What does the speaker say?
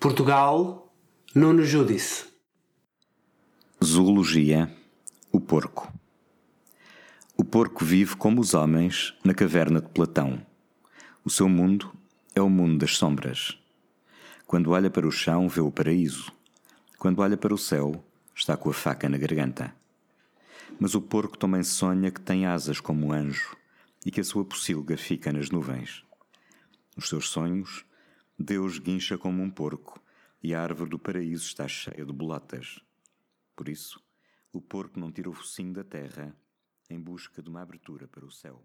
Portugal, Nuno Judice. Zoologia: O porco. O porco vive como os homens na caverna de Platão. O seu mundo é o mundo das sombras. Quando olha para o chão, vê o paraíso. Quando olha para o céu, está com a faca na garganta. Mas o porco também sonha que tem asas como um anjo e que a sua pocilga fica nas nuvens. Nos seus sonhos, Deus guincha como um porco e a árvore do paraíso está cheia de bolotas. Por isso, o porco não tira o focinho da terra em busca de uma abertura para o céu.